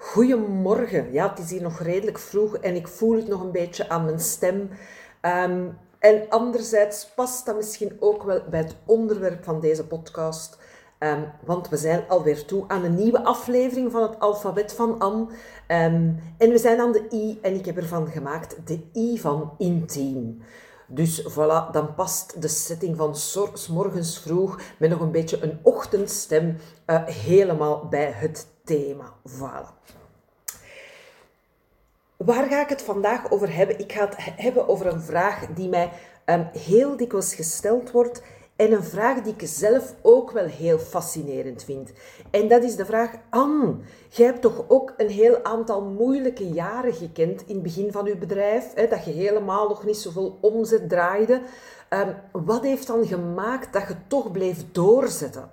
Goedemorgen. Ja, het is hier nog redelijk vroeg en ik voel het nog een beetje aan mijn stem. Ehm, en anderzijds past dat misschien ook wel bij het onderwerp van deze podcast. Ehm, want we zijn alweer toe aan een nieuwe aflevering van het alfabet van Anne. Ehm, en we zijn aan de I en ik heb ervan gemaakt de I van intiem. Dus voilà, dan past de setting van morgens vroeg met nog een beetje een ochtendstem uh, helemaal bij het thema. Voilà. Waar ga ik het vandaag over hebben? Ik ga het hebben over een vraag die mij um, heel dikwijls gesteld wordt en een vraag die ik zelf ook wel heel fascinerend vind. En dat is de vraag, Anne, jij hebt toch ook een heel aantal moeilijke jaren gekend in het begin van je bedrijf, hè, dat je helemaal nog niet zoveel omzet draaide. Um, wat heeft dan gemaakt dat je toch bleef doorzetten?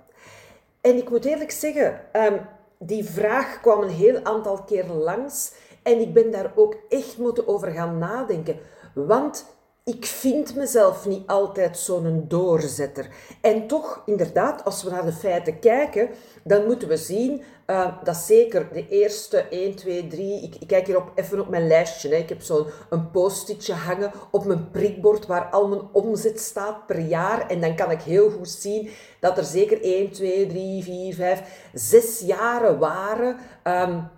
En ik moet eerlijk zeggen, um, die vraag kwam een heel aantal keer langs en ik ben daar ook echt moeten over gaan nadenken. Want ik vind mezelf niet altijd zo'n doorzetter. En toch, inderdaad, als we naar de feiten kijken, dan moeten we zien uh, dat zeker de eerste 1, 2, 3... Ik, ik kijk hier even op mijn lijstje. Hè. Ik heb zo'n post-itje hangen op mijn prikbord waar al mijn omzet staat per jaar. En dan kan ik heel goed zien dat er zeker 1, 2, 3, 4, 5, 6 jaren waren... Um,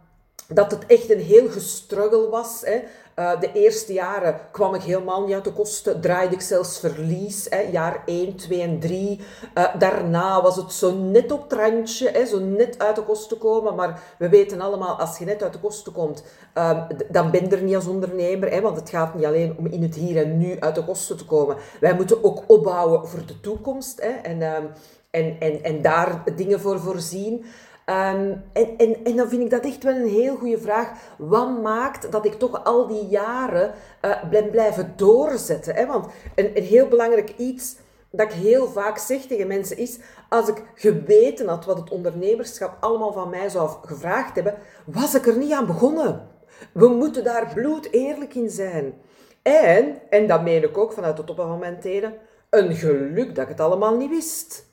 dat het echt een heel gestruggel was. Hè. Uh, de eerste jaren kwam ik helemaal niet uit de kosten, draaide ik zelfs verlies, hè, jaar 1, 2 en 3. Uh, eh, daarna was het zo net op het randje, hè, zo net uit de kosten komen. Maar we weten allemaal, als je net uit de kosten komt, uh, dan ben je er niet als ondernemer. Hè, want het gaat niet alleen om in het hier en nu uit de kosten te komen. Wij moeten ook opbouwen voor de toekomst hè, en, ehm, en, en, en daar dingen voor voorzien. Um, en, en, en dan vind ik dat echt wel een heel goede vraag. Wat maakt dat ik toch al die jaren uh, ben blijven doorzetten? Hè? Want een, een heel belangrijk iets dat ik heel vaak zeg tegen mensen is, als ik geweten had wat het ondernemerschap allemaal van mij zou gevraagd hebben, was ik er niet aan begonnen. We moeten daar bloed eerlijk in zijn. En, en dat meen ik ook vanuit de top van mijn tenen, een geluk dat ik het allemaal niet wist.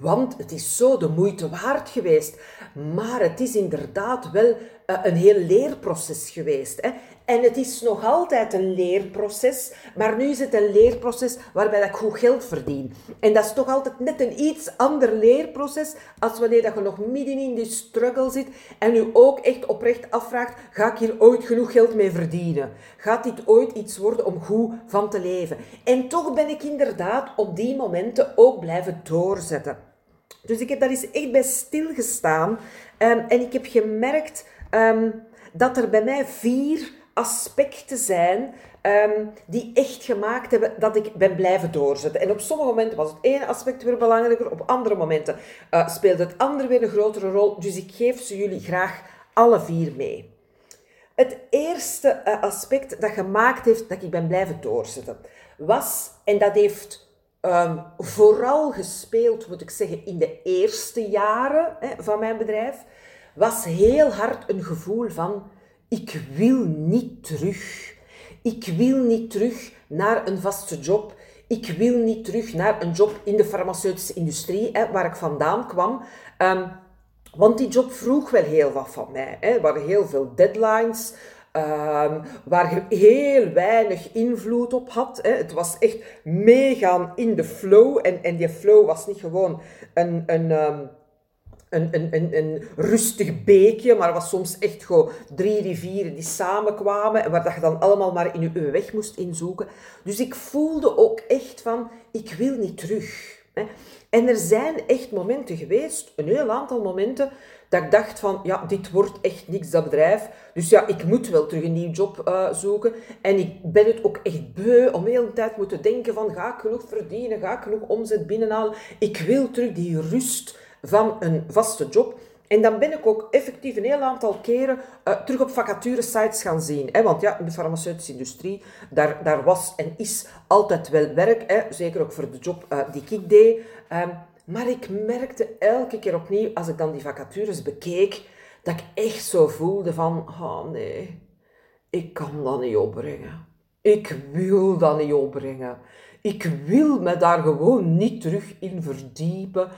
Want het is zo de moeite waard geweest. Maar het is inderdaad wel uh, een heel leerproces geweest. Hè? En het is nog altijd een leerproces, maar nu is het een leerproces waarbij ik goed geld verdien. En dat is toch altijd net een iets ander leerproces als wanneer dat je nog midden in die struggle zit en je ook echt oprecht afvraagt, ga ik hier ooit genoeg geld mee verdienen? Gaat dit ooit iets worden om goed van te leven? En toch ben ik inderdaad op die momenten ook blijven doorzetten. Dus ik heb daar eens echt bij stilgestaan um, en ik heb gemerkt um, dat er bij mij vier aspecten zijn um, die echt gemaakt hebben dat ik ben blijven doorzetten. En op sommige momenten was het ene aspect weer belangrijker, op andere momenten uh, speelde het andere weer een grotere rol. Dus ik geef ze jullie graag alle vier mee. Het eerste uh, aspect dat gemaakt heeft dat ik ben blijven doorzetten, was, en dat heeft um, vooral gespeeld, moet ik zeggen, in de eerste jaren hè, van mijn bedrijf, was heel hard een gevoel van ik wil niet terug. Ik wil niet terug naar een vaste job. Ik wil niet terug naar een job in de farmaceutische industrie, hè, waar ik vandaan kwam. Um, want die job vroeg wel heel wat van mij. Hè. Er waren heel veel deadlines, um, waar je heel weinig invloed op had. Hè. Het was echt meegaan in de flow. En, en die flow was niet gewoon een... een um, een, een, een, rustig beekje, maar was soms echt gewoon drie rivieren die samenkwamen en waar dat je dan allemaal maar in je weg moest inzoeken. Dus ik voelde ook echt van, ik wil niet terug. En er zijn echt momenten geweest, een heel aantal momenten, dat ik dacht van, ja, dit wordt echt niks, dat bedrijf. Dus ja, ik moet wel terug een nieuwe job uh, zoeken. En ik ben het ook echt beu om de hele tijd moeten denken van, ga ik genoeg verdienen? Ga ik genoeg omzet binnenhalen? Ik wil terug die rust van een vaste job. En dan ben ik ook effectief een heel aantal keren uh, terug op vacaturesites gaan zien. Hè? Want ja, in de farmaceutische industrie, daar, daar was en is altijd wel werk. Hè? Zeker ook voor de job uh, die ik deed. Um, maar ik merkte elke keer opnieuw, als ik dan die vacatures bekeek, dat ik echt zo voelde van, oh nee, ik kan dat niet opbrengen. Ik wil dat niet opbrengen. Ik wil me daar gewoon niet terug in verdiepen.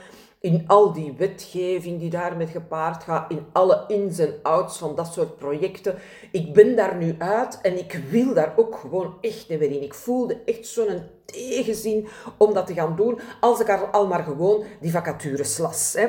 In al die wetgeving die daarmee gepaard gaat, in alle ins en outs van dat soort projecten. Ik ben daar nu uit en ik wil daar ook gewoon echt niet meer in. Ik voelde echt zo'n tegenzin om dat te gaan doen, als ik al maar gewoon die vacatures las. Hè.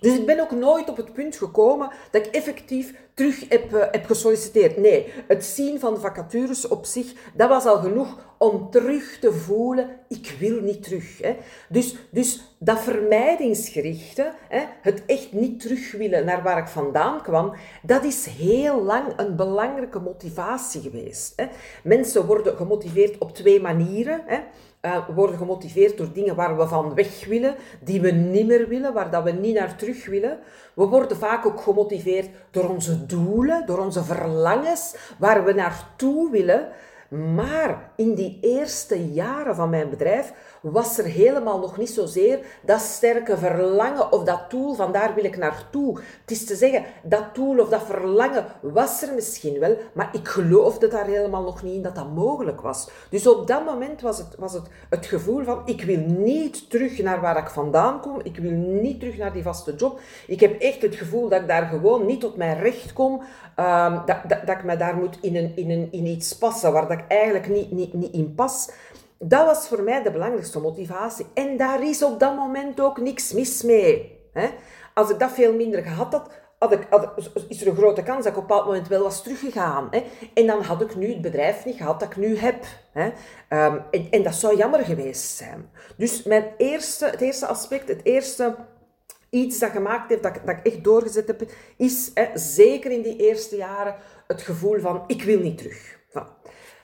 Dus ik ben ook nooit op het punt gekomen dat ik effectief terug heb, uh, heb gesolliciteerd. Nee, het zien van vacatures op zich, dat was al genoeg om terug te voelen, ik wil niet terug. Hè. Dus, dus dat vermijdingsgerichte, hè, het echt niet terug willen naar waar ik vandaan kwam, dat is heel lang een belangrijke motivatie geweest. Hè. Mensen worden gemotiveerd op twee manieren. Hè. We worden gemotiveerd door dingen waar we van weg willen, die we niet meer willen, waar dat we niet naar terug willen. We worden vaak ook gemotiveerd door onze doelen, door onze verlangens, waar we naartoe willen. Maar in die eerste jaren van mijn bedrijf was er helemaal nog niet zozeer dat sterke verlangen of dat doel, van daar wil ik naartoe. Het is te zeggen, dat doel of dat verlangen was er misschien wel, maar ik geloofde daar helemaal nog niet in dat dat mogelijk was. Dus op dat moment was het, was het het gevoel van, ik wil niet terug naar waar ik vandaan kom, ik wil niet terug naar die vaste job. Ik heb echt het gevoel dat ik daar gewoon niet tot mijn recht kom, um, dat, dat, dat ik me daar moet in, een, in, een, in iets passen waar dat ik eigenlijk niet, niet, niet in pas. Dat was voor mij de belangrijkste motivatie. En daar is op dat moment ook niks mis mee. Hè? Als ik dat veel minder gehad had, had ik, had, is er een grote kans dat ik op een bepaald moment wel was teruggegaan. Hè? En dan had ik nu het bedrijf niet gehad dat ik nu heb. Hè? Um, en, en, dat zou jammer geweest zijn. Dus mijn eerste, het eerste aspect, het eerste iets dat gemaakt heeft, dat, dat ik echt doorgezet heb, is hè, zeker in die eerste jaren het gevoel van ik wil niet terug.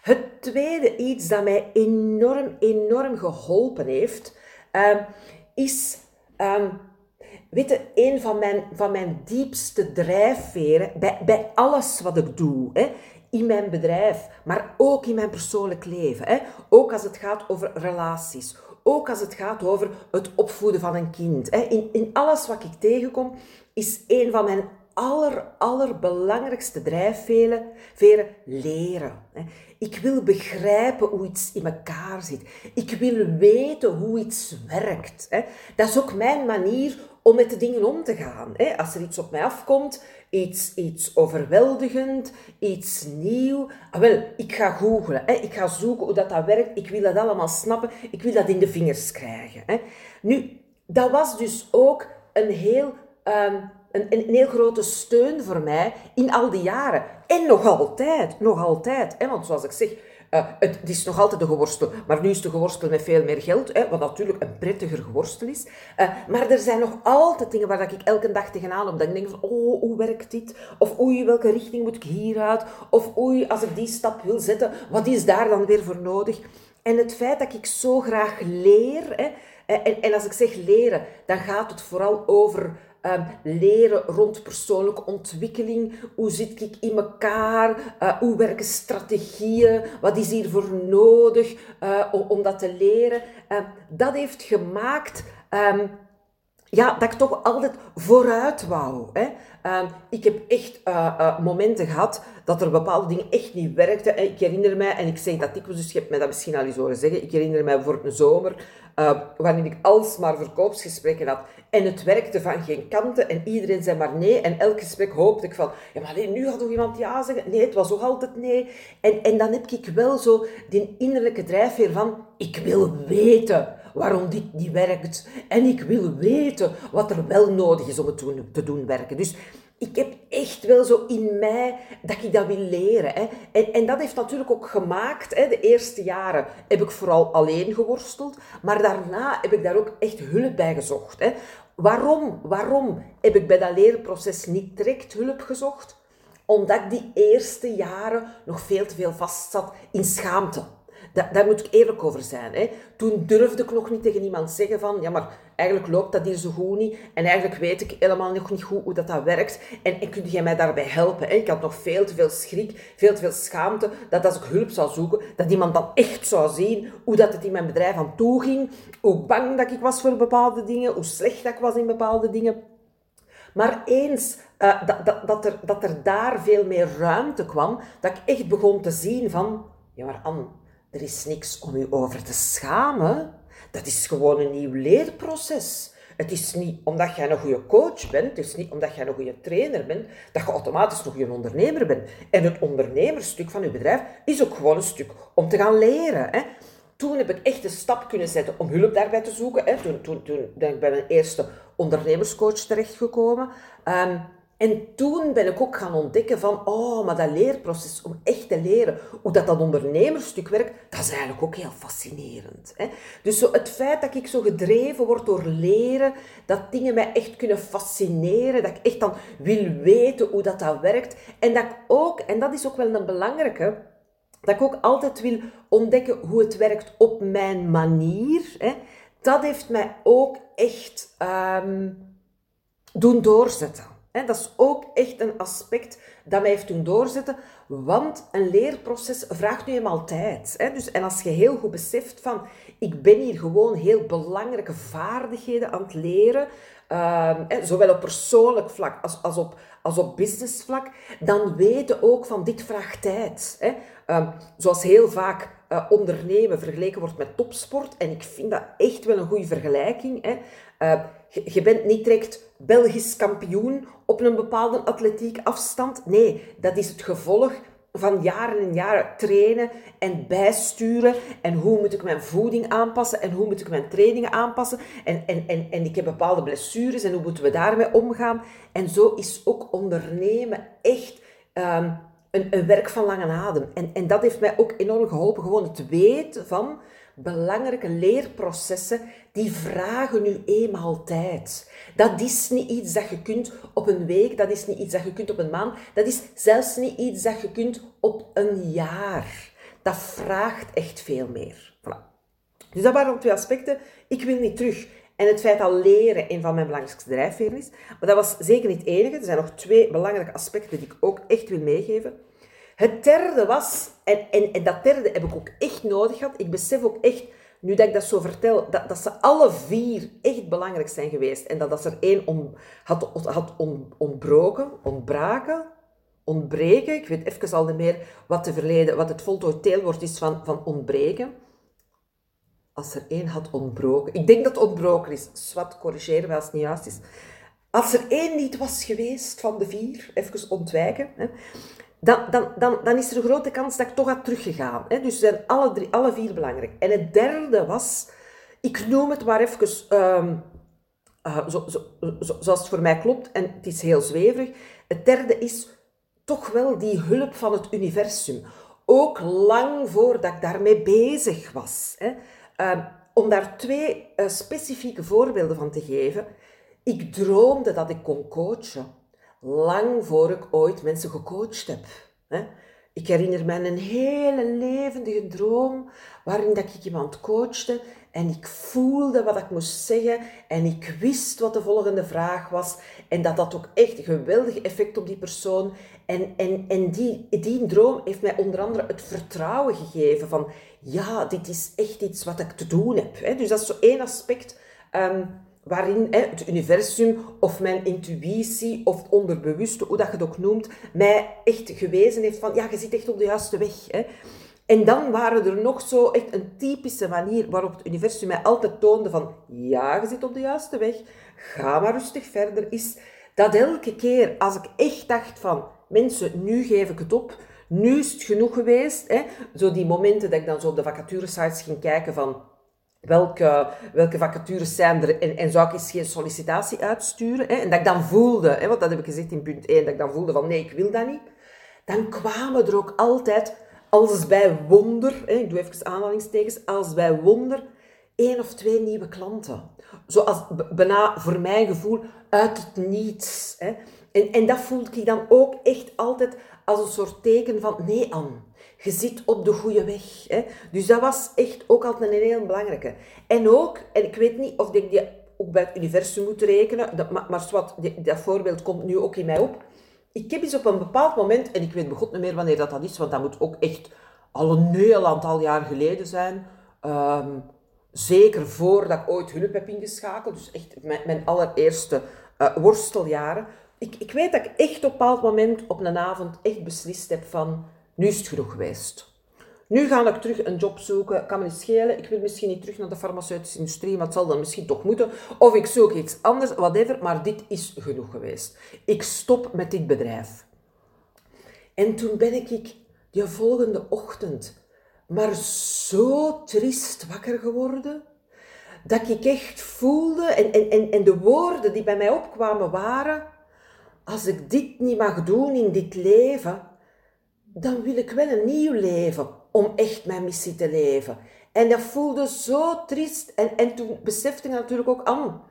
Het tweede iets dat mij enorm, enorm geholpen heeft, uh, is, um, een van mijn, van mijn diepste drijfveren bij, bij alles wat ik doe. Hè, in mijn bedrijf, maar ook in mijn persoonlijk leven. Hè. Ook als het gaat over relaties. Ook als het gaat over het opvoeden van een kind. Hè. In, in alles wat ik tegenkom, is een van mijn aller, allerbelangrijkste drijfveren leren. Ik wil begrijpen hoe iets in elkaar zit. Ik wil weten hoe iets werkt. Dat is ook mijn manier om met de dingen om te gaan. Als er iets op mij afkomt, iets, iets overweldigend, iets nieuw. Ah, wel, ik ga googlen. Ik ga zoeken hoe dat, dat werkt. Ik wil dat allemaal snappen. Ik wil dat in de vingers krijgen. Nu, dat was dus ook een heel... Ehm, een, heel grote steun voor mij in al die jaren. En nog altijd, nog altijd. Hè? Want zoals ik zeg, uh, het, is nog altijd de geworstel. Maar nu is de geworstel met veel meer geld, hè, wat natuurlijk een prettiger geworstel is. Uh, maar er zijn nog altijd dingen waar ik elke dag tegenaan loop. Dat ik denk van, oh, hoe werkt dit? Of oei, welke richting moet ik hieruit? Of oei, als ik die stap wil zetten, wat is daar dan weer voor nodig? En het feit dat ik zo graag leer, hè, en, en als ik zeg leren, dan gaat het vooral over Ehm, leren rond persoonlijke ontwikkeling. Hoe zit ik in elkaar? Uh, hoe werken strategieën? Wat is hiervoor nodig uh, om, dat te leren? Ehm, dat heeft gemaakt ehm, ja, dat ik toch altijd vooruit wou. Hè. ik heb echt uh, momenten gehad dat er bepaalde dingen echt niet werkten. Ik herinner mij, en ik zeg dat ik, dus je hebt mij dat misschien al eens horen zeggen, ik herinner mij voor een zomer, uh, waarin ik alsmaar verkoopsgesprekken had. En het werkte van geen kanten en iedereen zei maar nee. En elk gesprek hoopte ik van, ja maar nu gaat toch iemand ja zeggen? Nee, het was ook altijd nee. En, en dan heb ik wel zo die innerlijke drijfveer van, ik wil weten waarom dit niet werkt. En ik wil weten wat er wel nodig is om het te doen werken. Dus ik heb echt wel zo in mij dat ik dat wil leren. Hè. En, en dat heeft natuurlijk ook gemaakt, hè, de eerste jaren heb ik vooral alleen geworsteld, maar daarna heb ik daar ook echt hulp bij gezocht. Hè. Waarom, waarom heb ik bij dat leerproces niet direct hulp gezocht? Omdat ik die eerste jaren nog veel te veel vastzat in schaamte daar moet ik eerlijk over zijn. Hè. Toen durfde ik nog niet tegen iemand zeggen van, ja, maar eigenlijk loopt dat hier zo goed niet. En eigenlijk weet ik helemaal nog niet goed hoe dat, dat werkt. En, en kun jij mij daarbij helpen? Hè? Ik had nog veel te veel schrik, veel te veel schaamte, dat als ik hulp zou zoeken, dat iemand dan echt zou zien hoe dat het in mijn bedrijf aan toe ging. Hoe bang dat ik was voor bepaalde dingen, hoe slecht dat ik was in bepaalde dingen. Maar eens uh, dat, dat, dat, er, dat er daar veel meer ruimte kwam, dat ik echt begon te zien van, ja maar Anne, er is niks om u over te schamen. Dat is gewoon een nieuw leerproces. Het is niet omdat jij een goede coach bent, het is niet omdat jij een goede trainer bent, dat je automatisch een ondernemer bent. En het ondernemerstuk van je bedrijf is ook gewoon een stuk om te gaan leren. Hè. Toen heb ik echt een stap kunnen zetten om hulp daarbij te zoeken. Hè. Toen ben ik bij mijn eerste ondernemerscoach terechtgekomen. Um, en toen ben ik ook gaan ontdekken van, oh, maar dat leerproces, om echt te leren hoe dat, dat ondernemersstuk werkt, dat is eigenlijk ook heel fascinerend. Hè? Dus zo het feit dat ik zo gedreven word door leren, dat dingen mij echt kunnen fascineren, dat ik echt dan wil weten hoe dat, dat werkt. En dat ik ook, en dat is ook wel een belangrijke, dat ik ook altijd wil ontdekken hoe het werkt op mijn manier. Hè? Dat heeft mij ook echt um, doen doorzetten dat is ook echt een aspect dat mij heeft doen doorzetten, want een leerproces vraagt nu eenmaal tijd. Dus, en als je heel goed beseft van, ik ben hier gewoon heel belangrijke vaardigheden aan het leren, ehm, zowel op persoonlijk vlak als, als, op, als op businessvlak, dan weten ook van, dit vraagt tijd. Ehm, zoals heel vaak uh, ondernemen vergeleken wordt met topsport, en ik vind dat echt wel een goede vergelijking. Hè. Je bent niet direct Belgisch kampioen op een bepaalde atletiek afstand. Nee, dat is het gevolg van jaren en jaren trainen en bijsturen. En hoe moet ik mijn voeding aanpassen en hoe moet ik mijn trainingen aanpassen. En, en, en, en ik heb bepaalde blessures en hoe moeten we daarmee omgaan. En zo is ook ondernemen echt um, een, een werk van lange adem. En, en dat heeft mij ook enorm geholpen. Gewoon het weten van belangrijke leerprocessen, die vragen nu eenmaal tijd. Dat is niet iets dat je kunt op een week, dat is niet iets dat je kunt op een maand, dat is zelfs niet iets dat je kunt op een jaar. Dat vraagt echt veel meer. Voilà. Dus dat waren twee aspecten. Ik wil niet terug. En het feit dat leren een van mijn belangrijkste drijfveren is. Maar dat was zeker niet het enige. Er zijn nog twee belangrijke aspecten die ik ook echt wil meegeven. Het derde was, en, en, dat derde heb ik ook echt nodig gehad. Ik besef ook echt, nu dat ik dat zo vertel, dat, dat ze alle vier echt belangrijk zijn geweest. En dat als er één om, had, had on, ontbroken, ontbraken, ontbreken. Ik weet even al niet meer wat, de verleden, wat het voltooid teelwoord is van, van ontbreken. Als er één had ontbroken. Ik denk dat het ontbroken is. Swat, corrigeren als het niet juist is. Als er één niet was geweest van de vier, even ontwijken. Hè, dan, dan, dan, dan is er een grote kans dat ik toch had teruggegaan. Hè? Dus zijn alle, drie, alle vier belangrijk. En het derde was, ik noem het maar even um, uh, zo, zo, zo, zoals het voor mij klopt, en het is heel zweverig. Het derde is toch wel die hulp van het universum. Ook lang voordat ik daarmee bezig was. Hè? Uh, om daar twee uh, specifieke voorbeelden van te geven. Ik droomde dat ik kon coachen lang voor ik ooit mensen gecoacht heb. Ik herinner me een hele levendige droom waarin dat ik iemand coachte en ik voelde wat ik moest zeggen en ik wist wat de volgende vraag was en dat dat ook echt een geweldig effect op die persoon en, en, en die, die droom heeft mij onder andere het vertrouwen gegeven van ja, dit is echt iets wat ik te doen heb. Dus dat is zo één aspect um, waarin hè, het universum of mijn intuïtie of het onderbewuste, hoe dat je het ook noemt, mij echt gewezen heeft van, ja, je zit echt op de juiste weg. Hè. En dan waren er nog zo echt een typische manier waarop het universum mij altijd toonde van, ja, je zit op de juiste weg, ga maar rustig verder, is dat elke keer als ik echt dacht van, mensen, nu geef ik het op, nu is het genoeg geweest, hè, zo die momenten dat ik dan zo op de vacaturesites ging kijken van, welke, welke vacatures zijn er en, en zou ik eens geen sollicitatie uitsturen. Hè? En dat ik dan voelde, hè, want dat heb ik gezegd in punt 1, dat ik dan voelde van nee, ik wil dat niet. Dan kwamen er ook altijd, als bij wonder, hè, ik doe even aanhalingstekens, als bij wonder, één of twee nieuwe klanten. Zoals bijna voor mijn gevoel uit het niets. Hè. En, en dat voelde ik dan ook echt altijd als een soort teken van nee, Anne je zit op de goede weg. Hè? Dus dat was echt ook altijd een heel belangrijke. En ook, en ik weet niet of ik die ook bij het universum moet rekenen, dat, maar, maar dat voorbeeld komt nu ook in mij op. Ik heb eens op een bepaald moment, en ik weet begot niet meer wanneer dat, dat is, want dat moet ook echt al een heel aantal jaar geleden zijn. Um, zeker voordat ik ooit hulp heb ingeschakeld, dus echt mijn, mijn allereerste uh, worsteljaren. Ik, ik weet dat ik echt op een bepaald moment op een avond echt beslist heb van nu is het genoeg geweest. Nu ga ik terug een job zoeken, kan me niet schelen. Ik wil misschien niet terug naar de farmaceutische industrie, maar het zal dan misschien toch moeten. Of ik zoek iets anders, whatever, maar dit is genoeg geweest. Ik stop met dit bedrijf. En toen ben ik die volgende ochtend maar zo triest wakker geworden, dat ik echt voelde, en, en, en, en de woorden die bij mij opkwamen waren, als ik dit niet mag doen in dit leven, dan wil ik wel een nieuw leven om echt mijn missie te leven. En dat voelde zo triest. En, en toen besefte ik natuurlijk ook aan,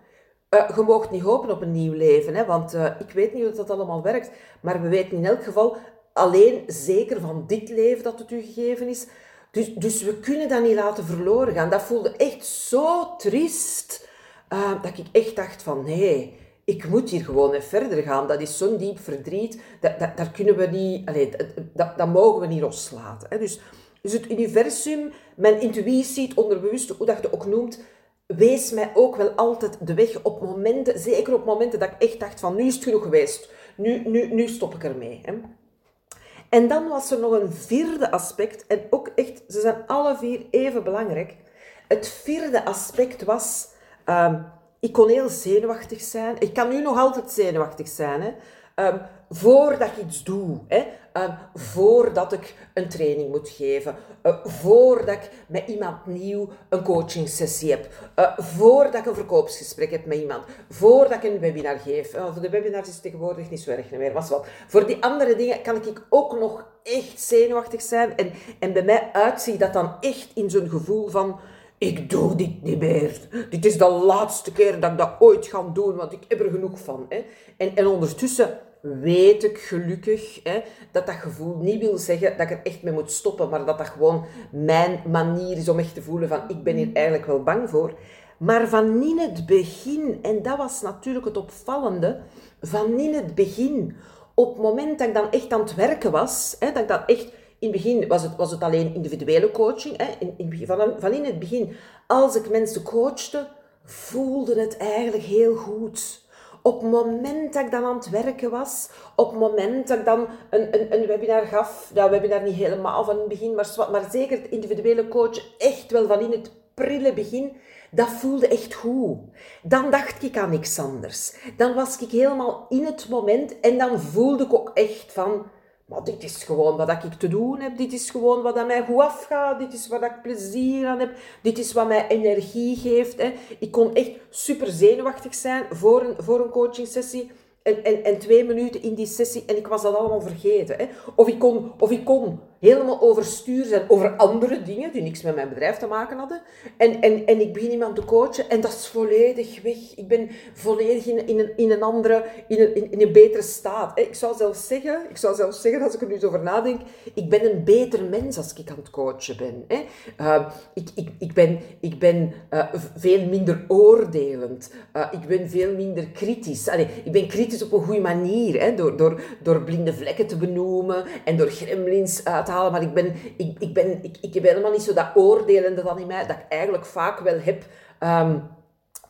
uh, je moogt niet hopen op een nieuw leven, hè, want uh, ik weet niet hoe dat allemaal werkt. Maar we weten in elk geval alleen zeker van dit leven dat het u gegeven is. Dus, dus we kunnen dat niet laten verloren gaan. Dat voelde echt zo triest, uh, dat ik echt dacht van nee, ik moet hier gewoon verder gaan. Dat is zo'n diep verdriet, dat, dat, daar kunnen we niet, allez, dat, dat mogen we niet loslaten. Hè. Dus, dus het universum, mijn intuïtie, het onderbewuste, hoe dat je het ook noemt, wees mij ook wel altijd de weg op momenten, zeker op momenten dat ik echt dacht van nu is het genoeg geweest, nu, nu, nu stop ik ermee. Hè. En dan was er nog een vierde aspect, en ook echt, ze zijn alle vier even belangrijk. Het vierde aspect was, um, ik kon heel zenuwachtig zijn. Ik kan nu nog altijd zenuwachtig zijn. Hè. Um, voordat ik iets doe, hè, um, voordat ik een training moet geven, uh, voordat ik met iemand nieuw een coaching sessie heb, uh, voordat ik een verkoopsgesprek heb met iemand, voordat ik een webinar geef. Uh, voor de webinars is het tegenwoordig niet zo erg meer, was wat. Voor die andere dingen kan ik ook nog echt zenuwachtig zijn en, en bij mij uitzie dat dan echt in zo'n gevoel van ik doe dit niet meer. Dit is de laatste keer dat ik dat ooit ga doen, want ik heb er genoeg van. Hè. En, en ondertussen weet ik gelukkig hè, dat dat gevoel niet wil zeggen dat ik er echt mee moet stoppen, maar dat dat gewoon mijn manier is om echt te voelen van ik ben hier eigenlijk wel bang voor. Maar van in het begin, en dat was natuurlijk het opvallende, van in het begin, op het moment dat ik dan echt aan het werken was, hè, dat ik dat echt in het begin was het, was het alleen individuele coaching. Hè? In, van, van in het begin, als ik mensen coachte, voelde het eigenlijk heel goed. Op het moment dat ik dan aan het werken was, op het moment dat ik dan een, een, een webinar gaf, dat webinar niet helemaal van in het begin, maar, maar zeker het individuele coachen, echt wel van in het prille begin, dat voelde echt goed. Dan dacht ik aan niks anders. Dan was ik helemaal in het moment en dan voelde ik ook echt van, maar dit is gewoon wat ik te doen heb. Dit is gewoon wat aan mij goed afgaat. Dit is waar ik plezier aan heb. Dit is wat mij energie geeft. Hè. Ik kon echt super zenuwachtig zijn voor een, voor een coaching sessie. En, en, en twee minuten in die sessie en ik was dat allemaal vergeten. Hè. Of, ik kon, of ik kon helemaal overstuur zijn over andere dingen die niks met mijn bedrijf te maken hadden. En, en, en ik begin iemand te coachen en dat is volledig weg. Ik ben volledig in, in, een, in een andere, in een, in, een betere staat. Ik zou zelfs zeggen, ik zou zelfs zeggen, als ik er nu over nadenk, ik ben een beter mens als ik aan het coachen ben. Uh, ik, ik, ik ben, ik ben uh, veel minder oordelend. Uh, ik ben veel minder kritisch. Ik ben kritisch op een goede manier, hè, door, door, door blinde vlekken te benoemen en door gremlins uit halen, maar ik, ben, ik, ik, ben, ik, ik heb helemaal niet zo dat oordelende dan in mij, dat ik eigenlijk vaak wel heb um,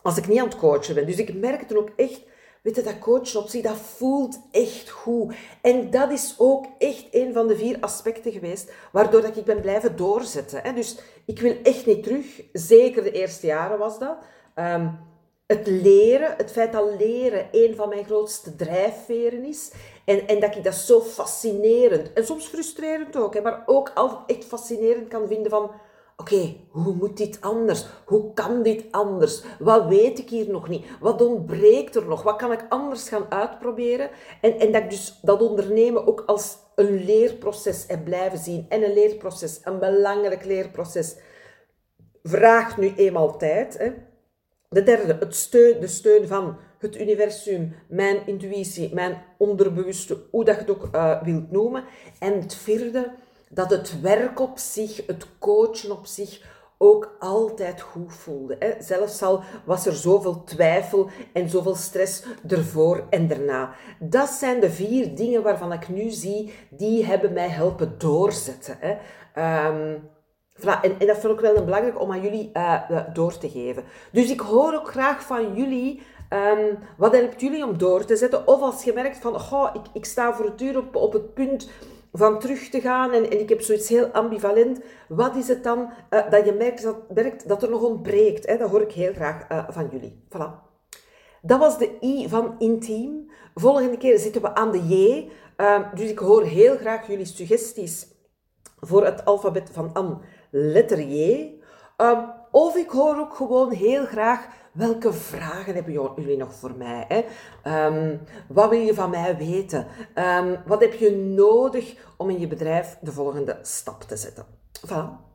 als ik niet aan het coachen ben. Dus ik merk er ook echt, weet je, dat coachen op zich, dat voelt echt goed. En dat is ook echt een van de vier aspecten geweest, waardoor dat ik ben blijven doorzetten. Hè. Dus ik wil echt niet terug, zeker de eerste jaren was dat. Um, het leren, het feit dat leren een van mijn grootste drijfveren is. En, en dat ik dat zo fascinerend, en soms frustrerend ook, hè, maar ook altijd echt fascinerend kan vinden van... Oké, hoe moet dit anders? Hoe kan dit anders? Wat weet ik hier nog niet? Wat ontbreekt er nog? Wat kan ik anders gaan uitproberen? En, en dat ik dus dat ondernemen ook als een leerproces heb blijven zien. En een leerproces, een belangrijk leerproces, vraagt nu eenmaal tijd. Hè. De derde, het steun, de steun van het universum, mijn intuïtie, mijn onderbewuste, hoe dat je het ook uh, wilt noemen. En het vierde, dat het werk op zich, het coachen op zich, ook altijd goed voelde. Hè. Zelfs al was er zoveel twijfel en zoveel stress ervoor en daarna. Dat zijn de vier dingen waarvan ik nu zie, die hebben mij helpen doorzetten. Hè. Um, Voilà, en, dat vind ik wel belangrijk om aan jullie uh, door te geven. Dus ik hoor ook graag van jullie, um, wat helpt jullie om door te zetten? Of als je merkt van, ik, ik sta voor het uur op, op het punt van terug te gaan. En, en ik heb zoiets heel ambivalent. Wat is het dan uh, dat je merkt dat, dat er nog ontbreekt? Hè? Dat hoor ik heel graag uh, van jullie. Voilà. Dat was de I van intiem. Volgende keer zitten we aan de J. Uh, dus ik hoor heel graag jullie suggesties voor het alfabet van Am, letter J. of ik hoor ook gewoon heel graag welke vragen hebben jullie nog voor mij? Hè? Um, wat wil je van mij weten? Um, wat heb je nodig om in je bedrijf de volgende stap te zetten? Voilà.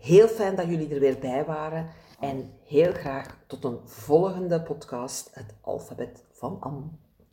Heel fijn dat jullie er weer bij waren. En heel graag tot een volgende podcast, het alfabet van Am.